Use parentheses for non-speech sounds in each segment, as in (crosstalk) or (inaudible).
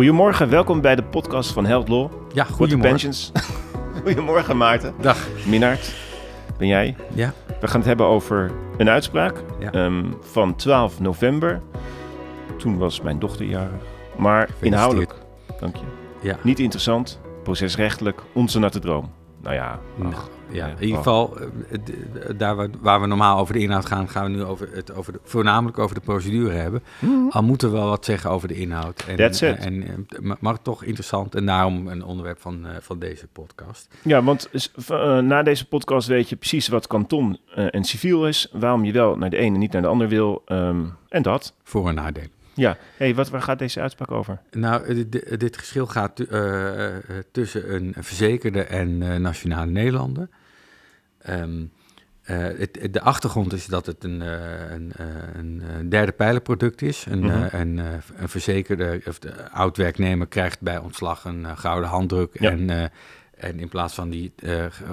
Goedemorgen, welkom bij de podcast van Held Law. Ja, goedemorgen. pensions. (laughs) Goedemorgen Maarten. Dag. Minnaert, ben jij? Ja, We gaan het hebben over een uitspraak Ja. ehm, van 12 november. Toen was mijn dochter jarig. Maar inhoudelijk, dank je. ja. Niet interessant, procesrechtelijk, onze natte droom. Nou ja, Nou, ach, ja. in ieder geval, eh, d- daar waar, we normaal over de inhoud gaan, gaan we nu over het over de, voornamelijk over de procedure hebben. Al moeten we wel wat zeggen over de inhoud. En, That's it. eh, En, eh, maar- toch interessant en daarom een onderwerp van, eh, van deze podcast. Ja, want eh, na deze podcast weet je precies wat kanton eh, en civiel is. Waarom je wel naar de ene en niet naar de ander wil. ehm, en dat. Voor- en nadelen. Ja, hey, wat, waar gaat deze uitspraak over? Nou, eh, dit, dit geschil gaat eh, eh, tussen een verzekerde en nationale Nederlander. Ehm, eh, het, de achtergrond is dat het een, een, een, derde pijlerproduct is. Een, Mhm. een, een verzekerde of de oud-werknemer krijgt bij ontslag een gouden handdruk. Ja. En, en in plaats van die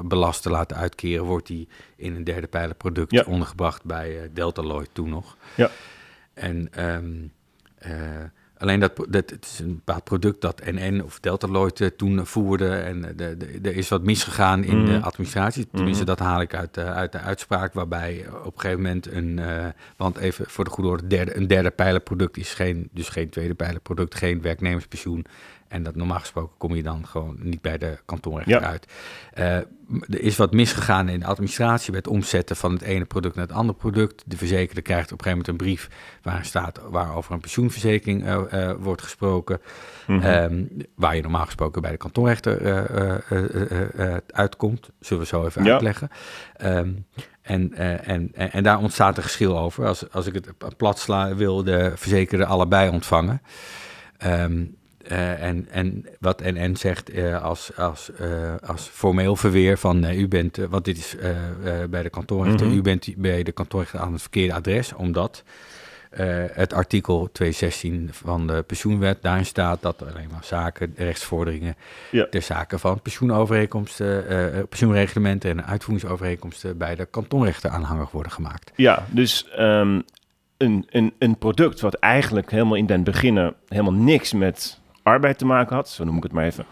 belast te laten uitkeren, wordt die in een derde pijlerproduct Ja. ondergebracht bij Delta Lloyd toen nog. Ja. En ehm, eh, alleen dat, dat het is een bepaald product dat NN of Delta Lloyd eh, toen voerde. En eh, er is wat misgegaan in de Mhm. administratie. Tenminste, Mhm. dat haal ik uit, de- uit de uitspraak. Waarbij op een gegeven moment een, eh, want even voor de goede orde, derde, een derde pijlerproduct is geen, dus geen tweede pijlerproduct, geen werknemerspensioen. En dat normaal gesproken kom je dan gewoon niet bij de kantonrechter Ja. uit. Eh, er is wat misgegaan in de administratie bij het omzetten van het ene product naar het andere product. De verzekerde krijgt op een gegeven moment een brief waarin staat waarover een pensioenverzekering eh, eh, wordt gesproken. Mhm. Ehm, waar je normaal gesproken bij de kantonrechter uitkomt. Zullen we zo even Ja. uitleggen. Ehm, en, en, en, daar ontstaat een geschil over. Als, als ik het plat sla, wil de verzekerde allebei ontvangen. Ehm, eh, en, en wat NN zegt eh, als, als, eh, als formeel verweer van u bent, want dit is bij de kantoorrechter, Mhm. u bent bij de kantoorrechter aan het verkeerde adres, omdat het artikel 216 van de pensioenwet, daarin staat dat alleen maar zaken, rechtsvorderingen Ja. ter zake van pensioenovereenkomsten, pensioenreglementen en uitvoeringsovereenkomsten bij de kantonrechter aanhangig worden gemaakt. Ja, dus ehm, een, een, een product wat eigenlijk helemaal in den beginnen helemaal niks met arbeid te maken had, zo noem ik het maar even.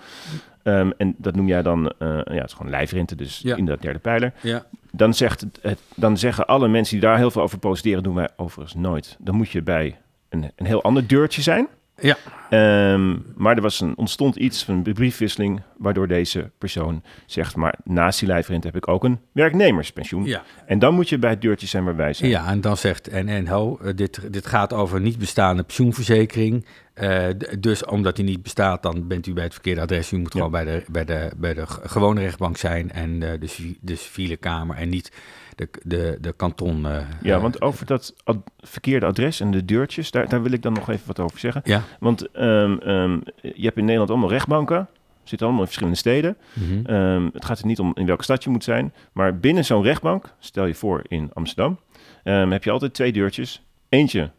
Ehm, en dat noem jij dan, eh, ja, het is gewoon lijfrente, dus Ja. in dat derde pijler. Ja, Dan, zegt het, dan zeggen alle mensen die daar heel veel over procederen, doen wij overigens nooit. Dan moet je bij een, een heel ander deurtje zijn. Ja. Ehm, maar er was een, ontstond iets van een briefwisseling, waardoor deze persoon zegt, maar naast die lijfrente heb ik ook een werknemerspensioen. ja. En dan moet je bij het deurtje zijn waar wij zijn. Ja, en dan zegt NN, ho, eh, dit, dit gaat over niet bestaande pensioenverzekering. Eh, dus omdat die niet bestaat, dan bent u bij het verkeerde adres. U moet Ja. gewoon bij de, bij, de, bij de gewone rechtbank zijn en eh, de, civi- de civiele kamer en niet de, de, de kanton. eh, Ja, want over dat ad- verkeerde adres en de deurtjes, daar, daar wil ik dan nog even wat over zeggen. Ja. Want ehm, ehm, je hebt in Nederland allemaal rechtbanken, zitten allemaal in verschillende steden. mhm. Ehm, het gaat er niet om in welke stad je moet zijn, maar binnen zo'n rechtbank, stel je voor in Amsterdam, heb je altijd twee deurtjes. Eentje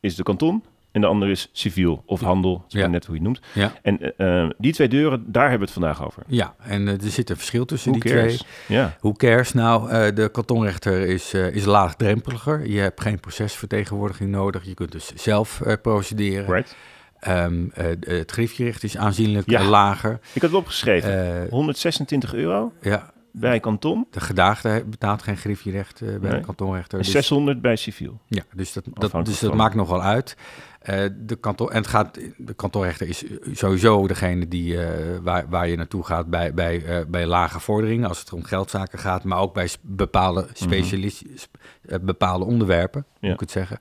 is de kanton en de andere is civiel of handel, Ja. net hoe je het noemt. Ja. En eh, die twee deuren, daar hebben we het vandaag over. ja, en eh, er zit een verschil tussen die cares? twee. Ja, Hoe cares? Nou, eh, de kantonrechter is, is laagdrempeliger. Je hebt geen procesvertegenwoordiging nodig. Je kunt dus zelf procederen. right. Ehm, eh, het griefjerecht is aanzienlijk Ja. lager. Ik had het opgeschreven. Eh, 126 euro ja, bij kanton de gedaagde betaalt geen griefjerecht eh, bij Nee. de kantonrechter. en Dus, 600 bij civiel. ja, dus dat, dat, dus dat maakt nogal uit. Eh, de, kanton, en het gaat, de kantonrechter is sowieso degene die, eh, waar, waar je naartoe gaat bij, bij, eh, bij lage vorderingen, als het om geldzaken gaat, maar ook bij bepaalde, specialis, sp- eh, bepaalde onderwerpen, Mhm. Ja. moet ik het zeggen.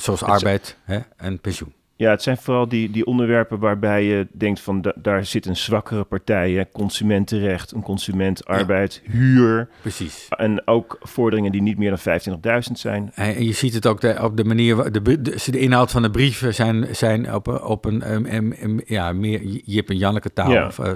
Zoals arbeid hè, en pensioen. Ja, het zijn vooral die, die onderwerpen waarbij je denkt van da- daar zit een zwakkere partij. Hè? Consumentenrecht, een consument, arbeid, huur. Precies. En ook vorderingen die niet meer dan 25.000 zijn. En je ziet het ook de, op de manier, de, de, de inhoud van de brieven zijn, zijn op, een- op een, ja, meer Jip en Janneke taal, Ja. of, eh,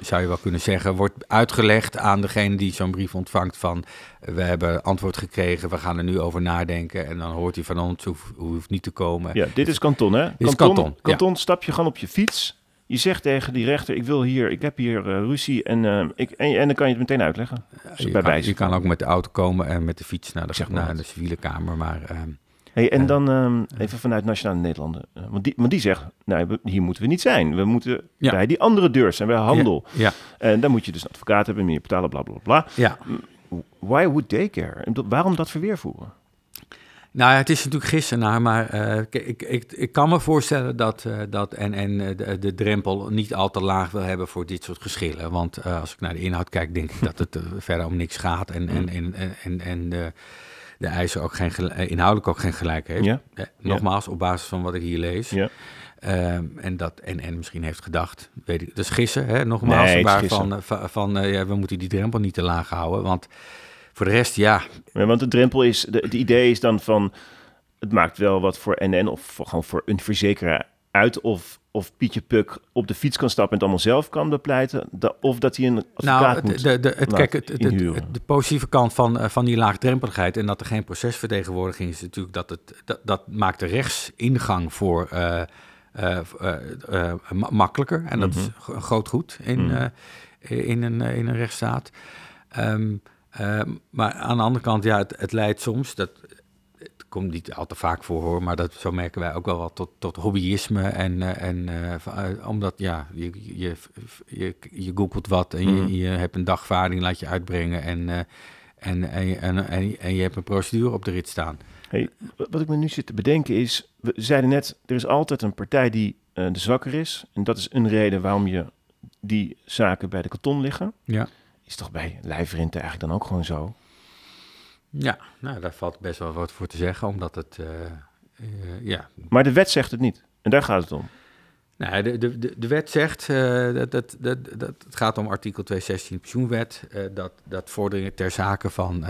zou je wel kunnen zeggen, wordt uitgelegd aan degene die zo'n brief ontvangt van, we hebben antwoord gekregen, we gaan er nu over nadenken. En dan hoort hij van ons, hoeft, hoeft niet te komen. Ja, dit is kanton, hè? is kanton, ja. Kanton stap je gewoon op je fiets. Je zegt tegen die rechter, ik wil hier, ik heb hier eh, ruzie en, eh, ik, en, en dan kan je het meteen uitleggen. je, bij kan, je kan ook met de auto komen en met de fiets naar de, Zeg maar naar de civiele kamer, maar... ehm, Hey, en dan ehm, even vanuit Nationale Nederlanden. Eh, want, die, want die zegt, nou, we- hier moeten we niet zijn. We moeten Ja. bij die andere deur zijn, bij handel. Ja, En dan moet je dus een advocaat hebben, meer betalen, bla bla bla. ja. Why would they care? Bedoel, Waarom dat verweer voeren? Nou het is natuurlijk gissen naar, maar eh, ik, ik, ik, kan me voorstellen dat, eh, dat en, en eh, de, de drempel niet al te laag wil hebben voor dit soort geschillen. Want als ik naar de inhoud kijk, denk ik dat het (laughs) verder om niks gaat en, en, en, en, en, en de, eisen ook geen, eh, inhoudelijk ook geen gelijk heeft. Ja. Nogmaals, op basis van wat ik hier lees. Ja. Ehm, en dat en, en misschien heeft gedacht, weet ik, dat is gissen, hè, nogmaals, Nee, waarvan, eh, van, van eh, ja, we moeten die drempel niet te laag houden. Want voor de rest, ja, Ja, want de drempel is, de, het idee is dan van, het maakt wel wat voor NN of voor, gewoon voor een verzekeraar uit of, of Pietje Puk op de fiets kan stappen en het allemaal zelf kan bepleiten, da- of dat hij een advocaat Nou, moet. het, de, de, het, kijk, het, de positieve kant van, eh, van die laagdrempeligheid en dat er geen procesvertegenwoordiging is, natuurlijk dat het dat, dat maakt de rechtsingang voor eh, eh, ma- makkelijker. En dat is Mhm. een groot goed in, Mhm. in, een, in een rechtsstaat. Ehm, ehm, maar aan de andere kant, ja, het, leidt soms, dat komt niet al te vaak voor hoor, maar dat, zo merken wij ook wel wat tot, tot hobbyisme. En, eh, en eh, eh, omdat ja, je, je, je, je googelt wat en je, Mhm. je hebt een dagvaarding, laat je uitbrengen en, en, en, je- en, en, en je hebt een procedure op de rit staan. Hey, wat ik me nu zit te bedenken is, we zeiden net, er is altijd een partij die de zwakker is. En dat is een reden waarom je die zaken bij de kanton liggen. Ja. Is toch bij lijfrente eigenlijk dan ook gewoon zo? Ja, nou, daar valt best wel wat voor te zeggen, omdat het, eh, eh, ja, Maar de wet zegt het niet. En daar gaat het om. Nou, de, de, de, de wet zegt, eh, dat, dat, dat, dat, het gaat om artikel 216 pensioenwet, dat, dat vorderingen ter zake van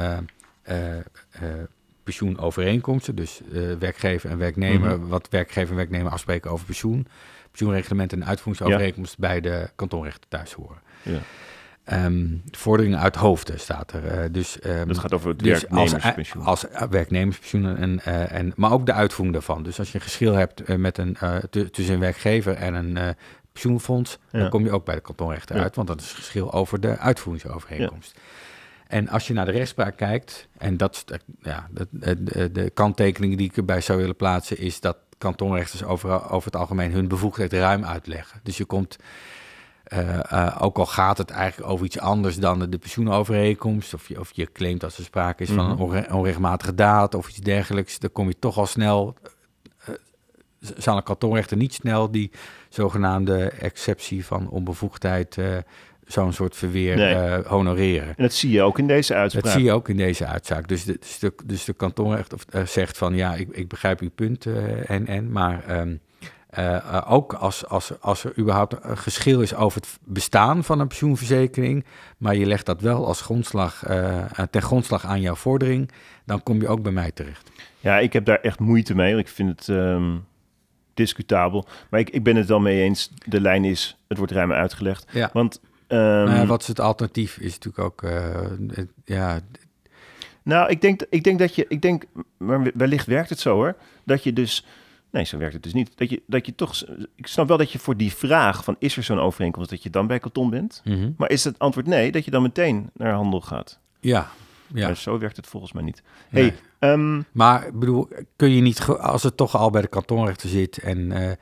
pensioenovereenkomsten, dus werkgever en werknemer, Mhm. wat werkgever en werknemer afspreken over pensioen, pensioenreglementen en uitvoeringsovereenkomsten bij de kantonrechten thuis horen. Ja. Ehm, vorderingen uit hoofden staat er. eh, dus, ehm, Dat gaat over het dus werknemerspensioen. Als, als werknemerspensioen, en, eh, en, maar ook de uitvoering daarvan. Dus als je een geschil hebt eh, met een, eh, tu- tussen een werkgever en een eh, pensioenfonds, Ja. dan kom je ook bij de kantonrechter Ja. uit, want dat is een geschil over de uitvoeringsovereenkomst. En als je naar de rechtspraak kijkt, en dat is de, ja, de, de, kanttekening die ik erbij zou willen plaatsen, is dat kantonrechters over, over het algemeen hun bevoegdheid ruim uitleggen. Dus je komt, eh, eh, ook al gaat het eigenlijk over iets anders dan de pensioenovereenkomst, of je, of je claimt dat er sprake is van een Mhm. onre- onrechtmatige daad of iets dergelijks, dan kom je toch al snel, eh, zal een kantonrechter niet snel die zogenaamde exceptie van onbevoegdheid, eh, zo'n soort verweer Nee. eh, honoreren. En dat zie je ook in deze uitspraak. Dat zie je ook in deze uitzaak. Dus de, dus de, dus de kantonrecht of, eh, zegt van ja, ik, ik begrijp uw punt eh, en, en, maar ehm, eh, eh, ook als, als, als er überhaupt een geschil is over het bestaan van een pensioenverzekering, maar je legt dat wel als grondslag, ten grondslag aan jouw vordering, dan kom je ook bij mij terecht. Ja, ik heb daar echt moeite mee. Ik vind het ehm, discutabel. Maar ik, ik ben het wel mee eens. De lijn is, het wordt ruim uitgelegd. Ja. Want, ehm, Nou wat is het alternatief? Is natuurlijk ook, ja, nou, ik denk, ik denk dat je, ik denk, maar wellicht werkt het zo hoor, dat je dus, nee, zo werkt het dus niet. Dat je, dat je toch, ik snap wel dat je voor die vraag van, is er zo'n overeenkomst, dat je dan bij kanton bent. mhm. Maar is het antwoord nee, dat je dan meteen naar handel gaat? ja, ja. Maar zo werkt het volgens mij niet. Nee. Hey, ehm, Maar ik bedoel, kun je niet, als het toch al bij de kantonrechter zit en eh,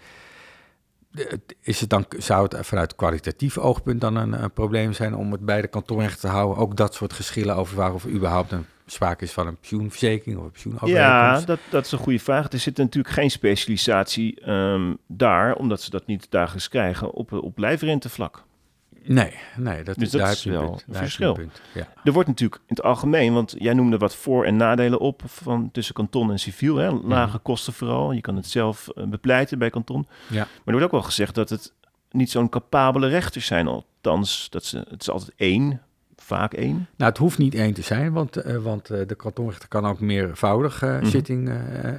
is het dan, zou het vanuit kwalitatief oogpunt dan een, een probleem zijn om het bij de kantonrechter te houden? Ook dat soort geschillen over waarover überhaupt een sprake is van een pensioenverzekering of een Ja, pensioenovereenkomst? dat, dat is een goede vraag. Er zit natuurlijk geen specialisatie ehm, daar, omdat ze dat niet dagelijks krijgen op, op lijfrentevlak. Nee, nee, dat, Dus is, dat daar is wel punt. een verschil. punt, Ja. Er wordt natuurlijk in het algemeen, want jij noemde wat voor- en nadelen op van tussen kanton en civiel. Hè? Lage Mhm. kosten vooral. Je kan het zelf eh, bepleiten bij kanton. Ja. Maar er wordt ook wel gezegd dat het niet zo'n capabele rechters zijn. Althans, dat ze, het is altijd één, vaak één. Nou, het hoeft niet één te zijn, want, eh, want eh, de kantonrechter kan ook meervoudig Mhm. zitting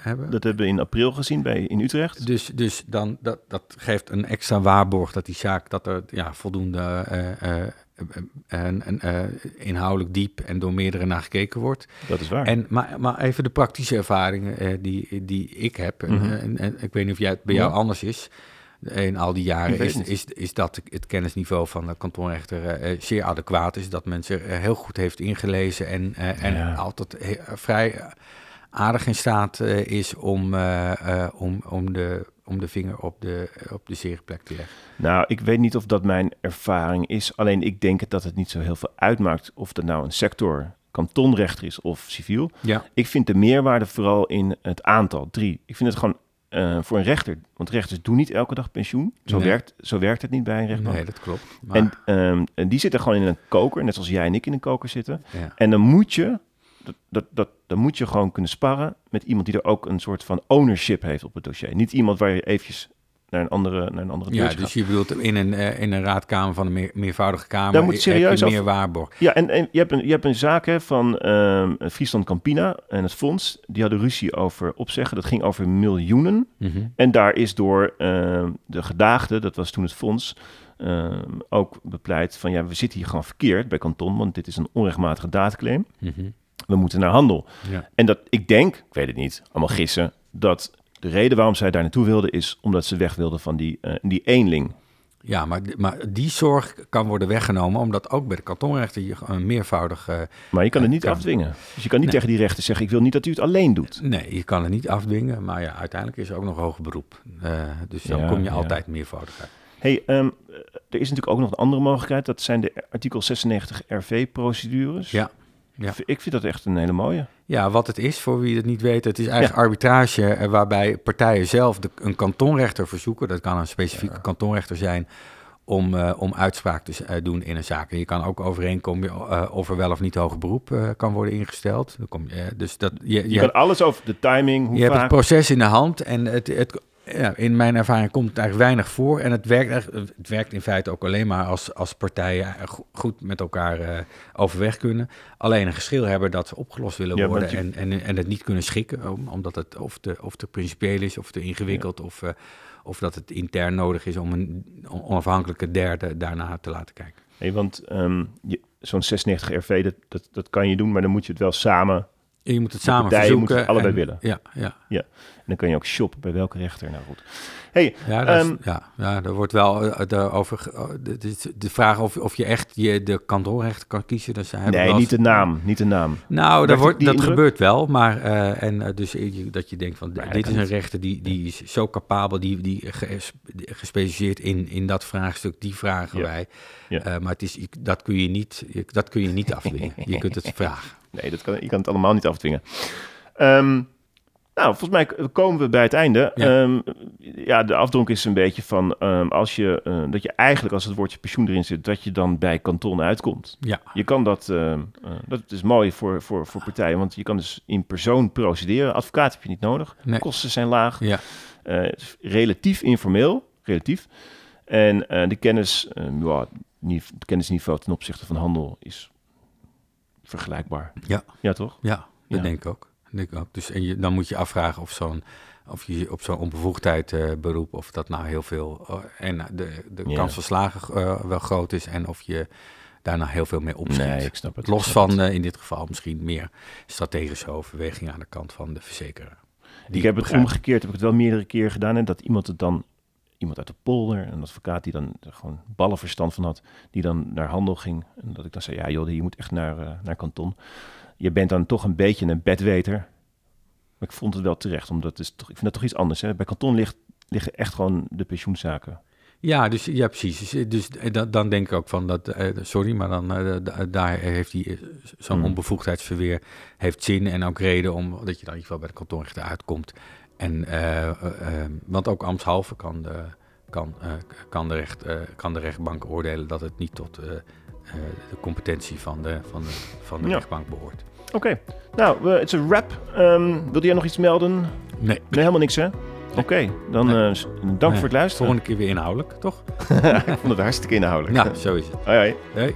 hebben. Dat hebben we in april gezien bij, in Utrecht. Dus, dus dan, dat, dat geeft een extra waarborg dat die zaak, dat er ja, voldoende en, en, inhoudelijk diep en door meerdere naar gekeken wordt. Dat is waar. En, maar, maar even de praktische ervaringen die, die ik heb, en, Mhm. en, en ik weet niet of jij, het bij jou Ja. anders is, in al die jaren, is, is, is dat het kennisniveau van de kantonrechter eh, eh, zeer adequaat is. Dat men zich eh, heel goed heeft ingelezen en, en Ja. altijd he- vrij aardig in staat is om, om, om, de, om de vinger op de, op de zere plek te leggen. Nou, ik weet niet of dat mijn ervaring is. Alleen ik denk dat het niet zo heel veel uitmaakt of dat nou een sector kantonrechter is of civiel. Ja, Ik vind de meerwaarde vooral in het aantal, drie. Ik vind het gewoon eh, voor een rechter, want rechters doen niet elke dag pensioen. Zo, Nee. werkt, zo werkt het niet bij een rechtbank. nee, dat klopt. Maar, En, ehm, en die zitten gewoon in een koker, net zoals jij en ik in een koker zitten. ja. En dan moet je, dat, dat, dat, dan moet je gewoon kunnen sparren met iemand die er ook een soort van ownership heeft op het dossier. Niet iemand waar je eventjes naar een andere, naar een andere Ja, dus gaat. je bedoelt in een, eh, in een raadkamer van een meer, meervoudige kamer Daar moet serieus meer waarborg. Ja, en, en je, hebt een, je hebt een zaak hè, van ehm Friesland Campina en het fonds. Die hadden ruzie over opzeggen. Dat ging over miljoenen. Mhm. En daar is door ehm, de gedaagde, dat was toen het fonds, ehm, ook bepleit van ja, we zitten hier gewoon verkeerd bij kanton, want dit is een onrechtmatige daadclaim. Mhm. We moeten naar handel. Ja. En dat, ik denk, ik weet het niet, allemaal gissen, dat de reden waarom zij daar naartoe wilden is omdat ze weg wilden van die, eh, die eenling. Ja, maar, maar die zorg kan worden weggenomen, omdat ook bij de kantonrechter je een meervoudig... eh, Maar je kan het niet Kan. afdwingen. Dus je kan niet Nee. tegen die rechter zeggen, ik wil niet dat u het alleen doet. nee, je kan het niet afdwingen, maar ja, uiteindelijk is er ook nog hoger beroep. Eh, dus dan Ja, kom je ja. altijd meervoudig uit. hey, ehm, er is natuurlijk ook nog een andere mogelijkheid. Dat zijn de artikel 96 RV-procedures. Ja, ja. Ik vind dat echt een hele mooie. Ja, wat het is, voor wie het niet weet, het is eigenlijk arbitrage eh, waarbij partijen zelf de, een kantonrechter verzoeken, dat kan een specifieke kantonrechter zijn, om, eh, om uitspraak te eh, doen in een zaak. En je kan ook overeenkomen of er wel of niet hoger beroep kan worden ingesteld. Dan kom je, dus dat, je, je, Je kan alles over de timing, hoe je hebt het proces in de hand en het, het, ja, in mijn ervaring komt het eigenlijk weinig voor. En het werkt, het werkt in feite ook alleen maar als, als partijen go- goed met elkaar eh, overweg kunnen. Alleen een geschil hebben dat ze opgelost willen Ja, worden en, en, en het niet kunnen schikken. om- Omdat het of te, of te principieel is of te ingewikkeld of, eh, of dat het intern nodig is om een onafhankelijke derde daarna te laten kijken. Nee, want ehm, zo'n 96 RV, dat, dat, dat kan je doen, maar dan moet je het wel samen... En je moet het samen partijen verzoeken. het allebei en- willen. Ja, ja. En dan kan je ook shoppen bij welke rechter. Nou goed. Hey, Ja, is- Ehm, ja, ja, er wordt wel eh, de, over, oh, de, de, de vraag of, of je echt je, de kantonrechter kan kiezen. Dus nee, niet de naam, niet de naam. Nou, dat, wordt, dat indruk? gebeurt wel, maar eh, en, eh, dus dat je denkt van Maar dit is een rechter die, die is zo capabel, die, die ges- gespecialiseerd in, in dat vraagstuk, die vragen Ja. wij. Ja. Eh, maar het is, dat kun je niet, dat kun je niet afdwingen. (laughs) je kunt het vragen. Nee, dat kan, je kan het allemaal niet afdwingen. Ehm, nou, volgens mij komen we bij het einde. Ja. Ja, ja de afdronk is een beetje van ehm, als je, eh, dat je eigenlijk als het woordje pensioen erin zit, dat je dan bij kanton uitkomt. Ja, Je kan dat, ehm, eh, dat is mooi voor, voor, voor partijen, want je kan dus in persoon procederen. Advocaat heb je niet nodig. Nee. Kosten zijn laag. ja, Eh, relatief informeel, relatief. En de kennis, ja, het kennisniveau ten opzichte van handel is vergelijkbaar. ja, Ja, toch? ja, dat Ja. denk ik ook. Denk ik ook. Dus en je, dan moet je afvragen of zo'n of je op zo'n onbevoegdheid eh, beroep, of dat nou heel veel, eh, en de, de Ja. kans van slagen eh, wel groot is en of je daarna heel veel mee opschiet. Nee, ik snap het. Los snap van het. in dit geval misschien meer strategische overwegingen aan de kant van de verzekeraar. Die ik heb het begrijp. omgekeerd, heb ik het wel meerdere keer gedaan. En dat iemand het dan, iemand uit de polder, een advocaat die dan gewoon ballenverstand van had, die dan naar handel ging. En dat ik dan zei, ja joh, je moet echt naar, eh, naar kanton. Je bent dan toch een beetje een bedweter. Maar ik vond het wel terecht, omdat het is toch, ik vind dat toch iets anders. Hè? Bij kanton ligt, liggen echt gewoon de pensioenzaken. Ja, dus ja, precies. Dus, dus eh, dan, dan denk ik ook van dat, eh, sorry, maar dan eh, da- daar heeft die eh, zo'n Hmm. onbevoegdheidsverweer heeft zin en ook reden om dat je dan in ieder geval bij de kantonrechter uitkomt. En eh, eh, eh, want ook ambtshalve kan de, kan, kan, de recht, kan de rechtbank oordelen dat het niet tot de competentie van de, van de, van de Ja. rechtbank behoort. Oké, nou, het is een wrap. Ehm, wilde jij nog iets melden? Nee, Nee, helemaal niks hè? Oké, dan Nee. dank voor het luisteren. volgende keer weer inhoudelijk, toch? (laughs) ik vond het hartstikke inhoudelijk. Nou, zo is het. Hoi, hoi. Hey.